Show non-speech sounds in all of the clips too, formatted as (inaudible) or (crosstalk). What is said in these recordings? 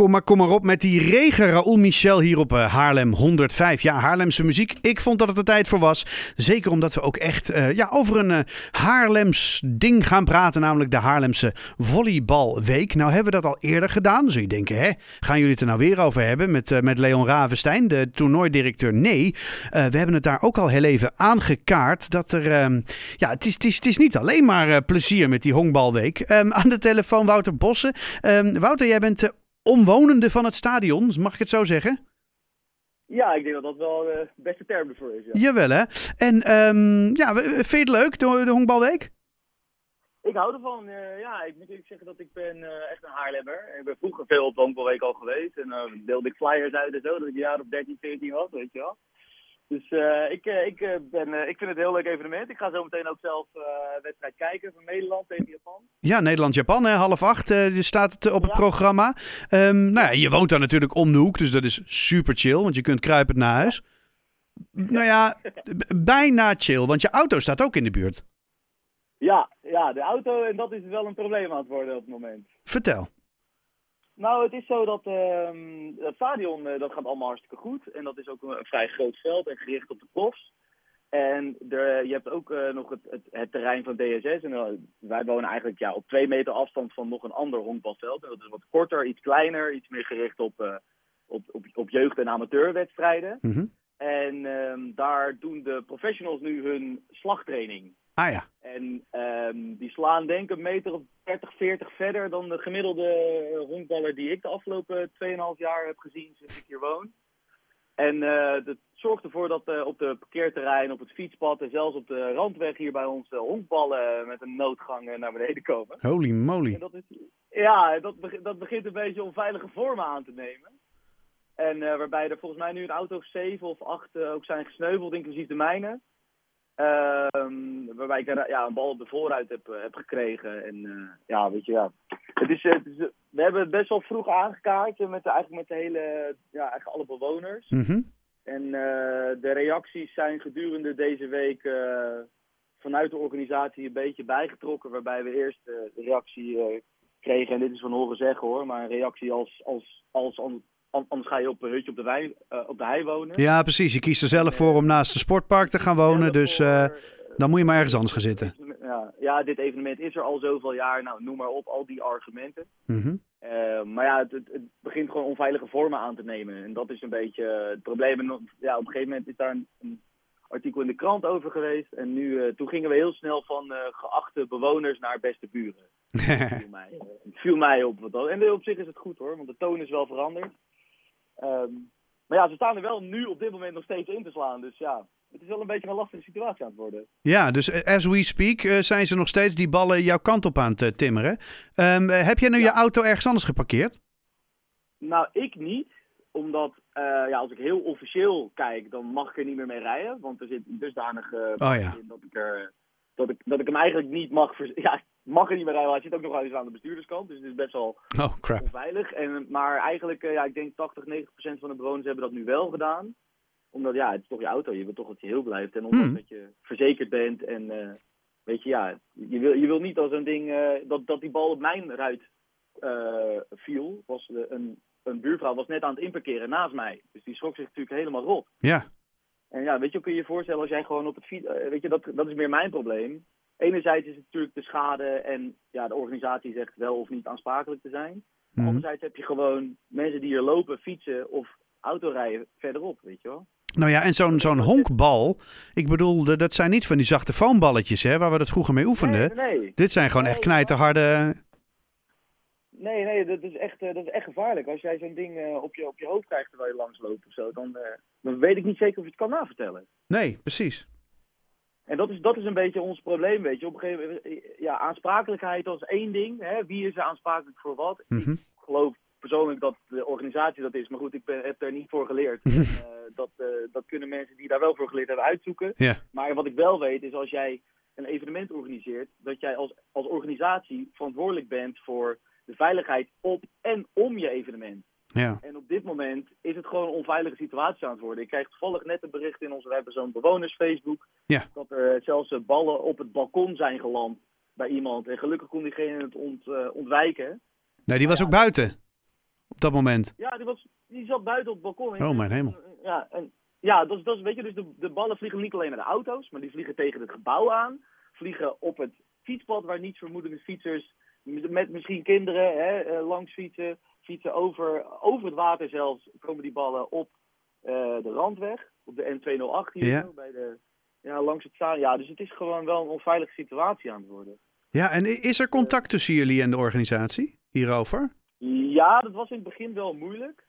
Kom maar, kom maar op met die regen, Raoul Michel hier op eh, Haarlem 105. Ja, Haarlemse muziek. Ik vond dat het er tijd voor was. Zeker omdat we ook echt uh, ja, over een uh, Haarlems ding gaan praten, namelijk de Haarlemse Volleybalweek. Nou hebben we dat al eerder gedaan. Zul je denken, hè, gaan jullie het er nou weer over hebben met, met Leon Ravenstein, de toernooidirecteur? Nee, we hebben het daar ook al heel even aangekaart. Dat er, ehm, ja, het is, het, is, niet alleen maar plezier met die honkbalweek. Um, aan de telefoon Wouter Bossen. Um, Wouter, jij bent omwonende van het stadion, mag ik het zo zeggen? Ja, ik denk dat dat wel de beste term ervoor is. Ja. Jawel hè. En um, ja, vind je het leuk, de, de honkbalweek? Ik hou ervan. Uh, ja, ik moet eerlijk zeggen dat ik ben uh, echt een Haarlemmer. Ik ben vroeger veel op de honkbalweek al geweest. En uh, deelde ik flyers uit en zo, dat ik een jaar op 13, 14 was, weet je wel. Dus uh, ik, uh, ik, uh, ben, ik vind het een heel leuk evenement. Ik ga zo meteen ook zelf wedstrijd kijken van Nederland tegen Japan. Ja, Nederland-Japan, half acht staat het op het ja. programma. Um, nou ja, je woont daar natuurlijk om de hoek, dus dat is super chill, want je kunt kruipend naar huis. Nou ja, bijna chill, want je auto staat ook in de buurt. Ja, ja, de auto, en dat is wel een probleem aan het worden op het moment. Vertel. Nou, het is zo dat het stadion, uh, dat gaat allemaal hartstikke goed. En dat is ook een, vrij groot veld en gericht op de profs. En er, je hebt ook uh, nog het, het, het, terrein van DSS. En uh, wij wonen eigenlijk ja, op twee meter afstand van nog een ander honkbalveld. En dat is wat korter, iets kleiner, iets meer gericht op, uh, op, op, op jeugd- en amateurwedstrijden. Mm -hmm. En ehm, daar doen de professionals nu hun slagtraining. Ah ja. En um, die slaan denk ik een meter of 30, 40 verder dan de gemiddelde honkballer die ik de afgelopen 2,5 jaar heb gezien sinds ik hier woon. En uh, dat zorgt ervoor dat uh, op de parkeerterrein, op het fietspad en zelfs op de randweg hier bij ons uh, honkballen met een noodgang naar beneden komen. Holy moly. En dat is, ja, dat, dat begint een beetje onveilige vormen aan te nemen. En waarbij er volgens mij nu een auto of 7 of 8 ook zijn gesneuveld, inclusief de mijne. Um, waarbij ik er, ja, een bal op de vooruit heb, heb gekregen. En uh, ja, weet je, ja. Het is, het is, we hebben het best wel vroeg aangekaart met de, eigenlijk met de hele, ja, eigenlijk alle bewoners. Mm -hmm. En uh, de reacties zijn gedurende deze week uh, vanuit de organisatie een beetje bijgetrokken. Waarbij we eerst de reactie kregen, en dit is van horen zeggen hoor, maar een reactie als, als, als, als Anders ga je op een hutje op de, wei, uh, op de hei wonen. Ja, precies. Je kiest er zelf voor om naast een sportpark te gaan wonen. Dus uh, dan moet je maar ergens anders gaan zitten. Ja, ja, dit evenement is er al zoveel jaar. Nou, noem maar op, al die argumenten. Mm -hmm. uh, maar ja, het, het, begint gewoon onveilige vormen aan te nemen. En dat is een beetje het probleem. En ja, op een gegeven moment is daar een, een artikel in de krant over geweest. En nu, toen gingen we heel snel van geachte bewoners naar beste buren. het, (laughs) viel mij, viel mij op. Wat en op zich is het goed hoor, want de toon is wel veranderd. Um, maar ja, ze staan er wel nu op dit moment nog steeds in te slaan. Dus ja, het is wel een beetje een lastige situatie aan het worden. Ja, dus as we speak uh, zijn ze nog steeds die ballen jouw kant op aan het uh, timmeren. Um, uh, heb jij nu ja. je auto ergens anders geparkeerd? Nou, ik niet. Omdat ja, als ik heel officieel kijk, dan mag ik er niet meer mee rijden. Want er zit een dusdanige oh, ja. in dat ik, er, dat, ik, dat ik hem eigenlijk niet mag... (laughs) Ja, mag er niet meer rijden, hij zit ook nog wel eens aan de bestuurderskant. Dus het is best wel oh, crap. onveilig. En, maar eigenlijk, uh, ja, ik denk 80, 90 procent van de bewoners hebben dat nu wel gedaan. Omdat, ja, het is toch je auto. Je wilt toch dat je heel blijft. En omdat Hmm. dat je verzekerd bent. En uh, weet je, ja, je wil, je wil niet als een ding, uh, dat, dat die bal op mijn ruit viel. Was een, een buurvrouw was net aan het inparkeren naast mij. Dus die schrok zich natuurlijk helemaal rot. Ja. En ja, weet je, kun je je voorstellen als jij gewoon op het fiets... weet je, dat, dat is meer mijn probleem enerzijds is het natuurlijk de schade en ja, de organisatie zegt wel of niet aansprakelijk te zijn. Mhm. Anderzijds heb je gewoon mensen die hier lopen, fietsen of autorijden verderop, weet je wel. Nou ja, en zo'n zo'n honkbal, ik bedoel, dat zijn niet van die zachte foamballetjes hè, waar we dat vroeger mee oefenden. Nee, nee. Dit zijn gewoon Nee, echt knijterharde... Nee, nee, dat is echt, uh, dat is echt gevaarlijk. Als jij zo'n ding uh, op, je, op je hoofd krijgt terwijl je langs loopt of zo, dan, uh, dan weet ik niet zeker of je het kan navertellen. Nee, precies. En dat is, dat is een beetje ons probleem, weet je. Op een gegeven moment, ja, aansprakelijkheid als één ding. Hè? Wie is er aansprakelijk voor wat? Mm -hmm. Ik geloof persoonlijk dat de organisatie dat is. Maar goed, ik ben, heb er niet voor geleerd. en, uh, dat, uh, dat kunnen mensen die daar wel voor geleerd hebben uitzoeken. Maar wat ik wel weet is als jij een evenement organiseert... dat jij als, als organisatie verantwoordelijk bent voor de veiligheid op en om je evenement. Ja. En op dit moment is het gewoon een onveilige situatie aan het worden. Ik krijg toevallig net een bericht in onze, we hebben zo'n bewoners Facebook, ja. dat er zelfs ballen op het balkon zijn geland bij iemand. En gelukkig kon diegene het ont, uh, ontwijken. Nee, die was ja, ook buiten. op dat moment? Ja, die, was, die zat buiten op het balkon. Oh, mijn hemel. Ja, en, ja dat, dat is, weet je, dus de, de ballen vliegen niet alleen naar de auto's, maar die vliegen tegen het gebouw aan. Vliegen op het fietspad waar niets vermoedende fietsers met misschien kinderen hè, eh, langs fietsen. Fietsen over, over het water zelfs komen die ballen op eh, de randweg. Op de N208 hier Ja. bij de, ja, langs het staan. Ja, dus het is gewoon wel een onveilige situatie aan het worden. Ja, en is er contact tussen jullie en de organisatie hierover? Ja, dat was in het begin wel moeilijk.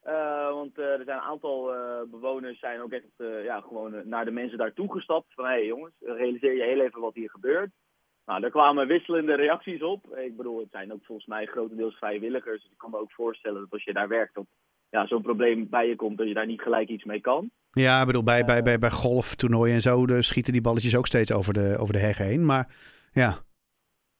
Eh, want eh, er zijn een aantal eh, bewoners zijn ook echt eh, ja, gewoon eh, naar de mensen daartoe gestapt. Van hé hey, jongens, realiseer je heel even wat hier gebeurt. Nou, daar kwamen wisselende reacties op. Ik bedoel, het zijn ook volgens mij grotendeels vrijwilligers. Dus ik kan me ook voorstellen dat als je daar werkt, dat ja, zo'n probleem bij je komt, dat je daar niet gelijk iets mee kan. Ja, ik bedoel, bij, bij, bij, bij golftoernooien en zo de, schieten die balletjes ook steeds over de, over de heg heen. Maar ja,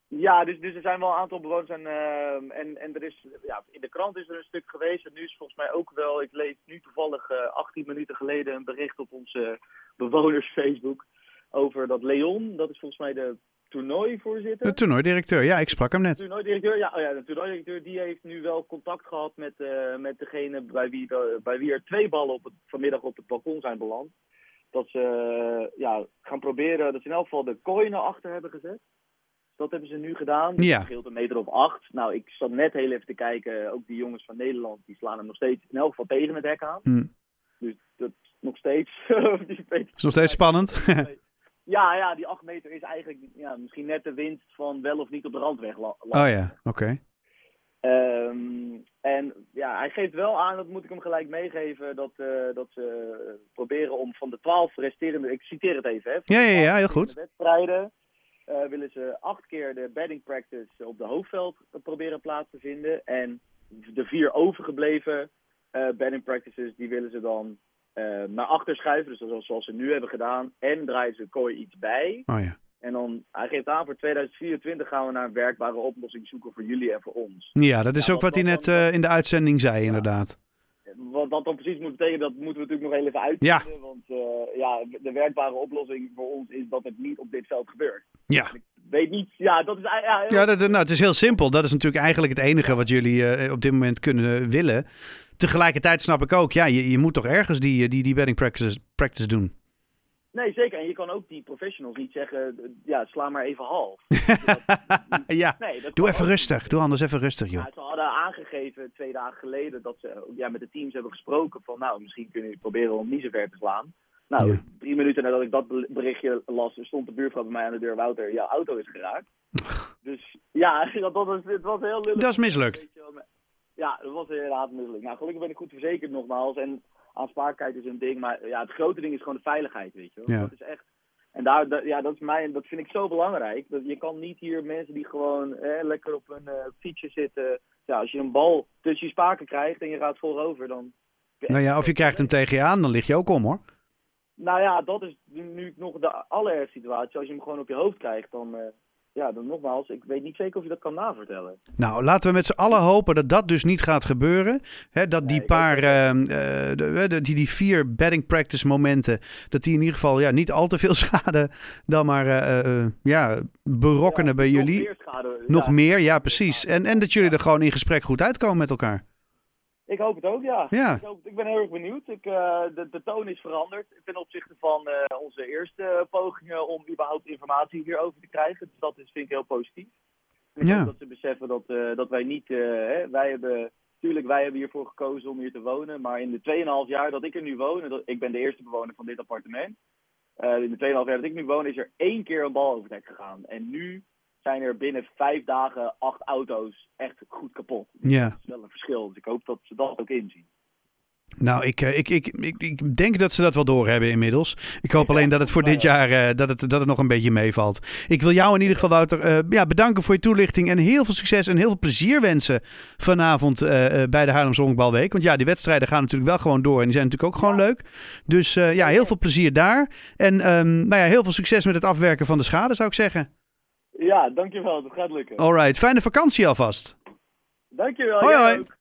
Ja, dus, dus er zijn wel een aantal bewoners en, ehm, en, en er is, ja, in de krant is er een stuk geweest. En nu is volgens mij ook wel, ik lees nu toevallig eh 18 minuten geleden een bericht op onze bewoners Facebook over dat Leon, dat is volgens mij de toernooivoorzitter. de toernooidirecteur. Ja, ik sprak hem De net. toernooidirecteur, ja, oh ja, de toernooidirecteur die heeft nu wel contact gehad met, eh, met degene bij wie, de- bij wie er twee ballen op het, vanmiddag op het balkon zijn beland. Dat ze eh, ja, gaan proberen, dat ze in elk geval de kooi naar achter hebben gezet. Dat hebben ze nu gedaan. Dus Ja. Scheelt een meter of acht. Nou, ik zat net heel even te kijken. Ook die jongens van Nederland, die slaan hem nog steeds in elk geval tegen het hek aan. Hm. Dus dat is nog steeds... (laughs) die Is nog steeds spannend. Ja, ja, die acht meter is eigenlijk ja, misschien net de winst van wel of niet op de randweg. oh ja, oké. Ehm, en ja, hij geeft wel aan, dat moet ik hem gelijk meegeven, dat, eh, dat ze proberen om van de twaalf resterende, ik citeer het even, hè, Ja, ja, ja, 12 heel goed. wedstrijden eh, willen ze acht keer de batting practice op de hoofdveld proberen plaats te vinden. En de vier overgebleven eh batting practices, die willen ze dan naar achter schuiven, dus zoals, zoals ze nu hebben gedaan. En draaien ze kooi iets bij. Oh ja. En dan, hij geeft aan, voor 2024 gaan we naar een werkbare oplossing zoeken voor jullie en voor ons. Ja, dat is Ja, ook wat wat- hij net dan- eh, in de uitzending zei, inderdaad. Wat dat dan precies moet betekenen, dat moeten we natuurlijk nog heel even uitvinden. Want eh, ja, de werkbare oplossing voor ons is dat het niet op dit veld gebeurt. Ja. Weet niet, ja, dat is ja, heel- Ja, dat, nou, het is heel simpel. Dat is natuurlijk eigenlijk het enige wat jullie eh, op dit moment kunnen willen. Tegelijkertijd snap ik ook, ja, je, je moet toch ergens die, eh, die, die batting practice, practice doen. Nee, zeker. En je kan ook die professionals niet zeggen, eh, ja, sla maar even half. (laughs) ja, Nee, doe even ook rustig. Doe anders even rustig, joh. Ja, ze hadden aangegeven twee dagen geleden dat ze ja, met de teams hebben gesproken van nou, misschien kunnen jullie proberen om niet zo ver te slaan. Nou, Ja. drie minuten nadat ik dat be- berichtje las, stond de buurvrouw bij mij aan de deur. Wouter, jouw auto is geraakt. dus ja, (laughs) dat, was, het was heel lullig. Dat is mislukt. Ja, dat was inderdaad mislukt. Nou, gelukkig ben ik goed verzekerd nogmaals. En aanspraakheid is een ding. Maar ja, het grote ding is gewoon de veiligheid, weet je wel. Ja. Dat is echt... En daar, dat- ja, dat, is mij, dat vind ik zo belangrijk. Dat, je kan niet hier mensen die gewoon eh, lekker op een eh, fietsje zitten. Ja, als je een bal tussen je spaken krijgt en je gaat voorover, dan... Nou ja, of je krijgt hem tegen je aan, dan lig je ook om, hoor. Nou ja, dat is nu nog de allerergste situatie. Als je hem gewoon op je hoofd krijgt, dan... eh, ja, dan nogmaals, ik weet niet zeker of je dat kan navertellen. Nou, laten we met z'n allen hopen dat dat dus niet gaat gebeuren. Hè, dat die Nee, paar, eh, de, die, die vier batting practice momenten, dat die in ieder geval ja, niet al te veel (laughs) schade dan maar eh, ja, berokkenen Ja, bij nog jullie. meer schade. Nog Ja. meer, ja precies. En, en dat jullie er gewoon in gesprek goed uitkomen met elkaar. Ik hoop het ook, ja. Ja. Ik, hoop, ik ben heel erg benieuwd. Ik, eh, de, de toon is veranderd ten opzichte van eh, onze eerste pogingen om überhaupt informatie hierover te krijgen. Dus dat is, vind ik heel positief. Ik Ja. hoop dat ze beseffen dat, eh, dat wij niet... eh, hè, wij hebben, tuurlijk, wij hebben hiervoor gekozen om hier te wonen. Maar in de 2,5 jaar dat ik er nu woon... dat, ik ben de eerste bewoner van dit appartement. eh, in de 2,5 jaar dat ik nu woon is er één keer een bal over het hek gegaan. En nu zijn er binnen vijf dagen acht auto's echt goed kapot. Ja. Dat is wel een verschil. Dus ik hoop dat ze dat ook inzien. Nou, ik, eh, ik, ik, ik, ik denk dat ze dat wel doorhebben inmiddels. Ik hoop alleen dat het voor dit jaar eh, dat het, dat het nog een beetje meevalt. Ik wil jou in ieder geval, Wouter, eh, ja, bedanken voor je toelichting. En heel veel succes en heel veel plezier wensen vanavond bij de Haarlems Honkbalweek. Want ja, die wedstrijden gaan natuurlijk wel gewoon door. En die zijn natuurlijk ook gewoon Ja. leuk. Dus ja, heel veel plezier daar. En ehm, nou ja, heel veel succes met het afwerken van de schade, zou ik zeggen. Ja, dankjewel. Dat gaat lukken. Alright, fijne vakantie alvast. Dankjewel. Hoi, hoi. ook.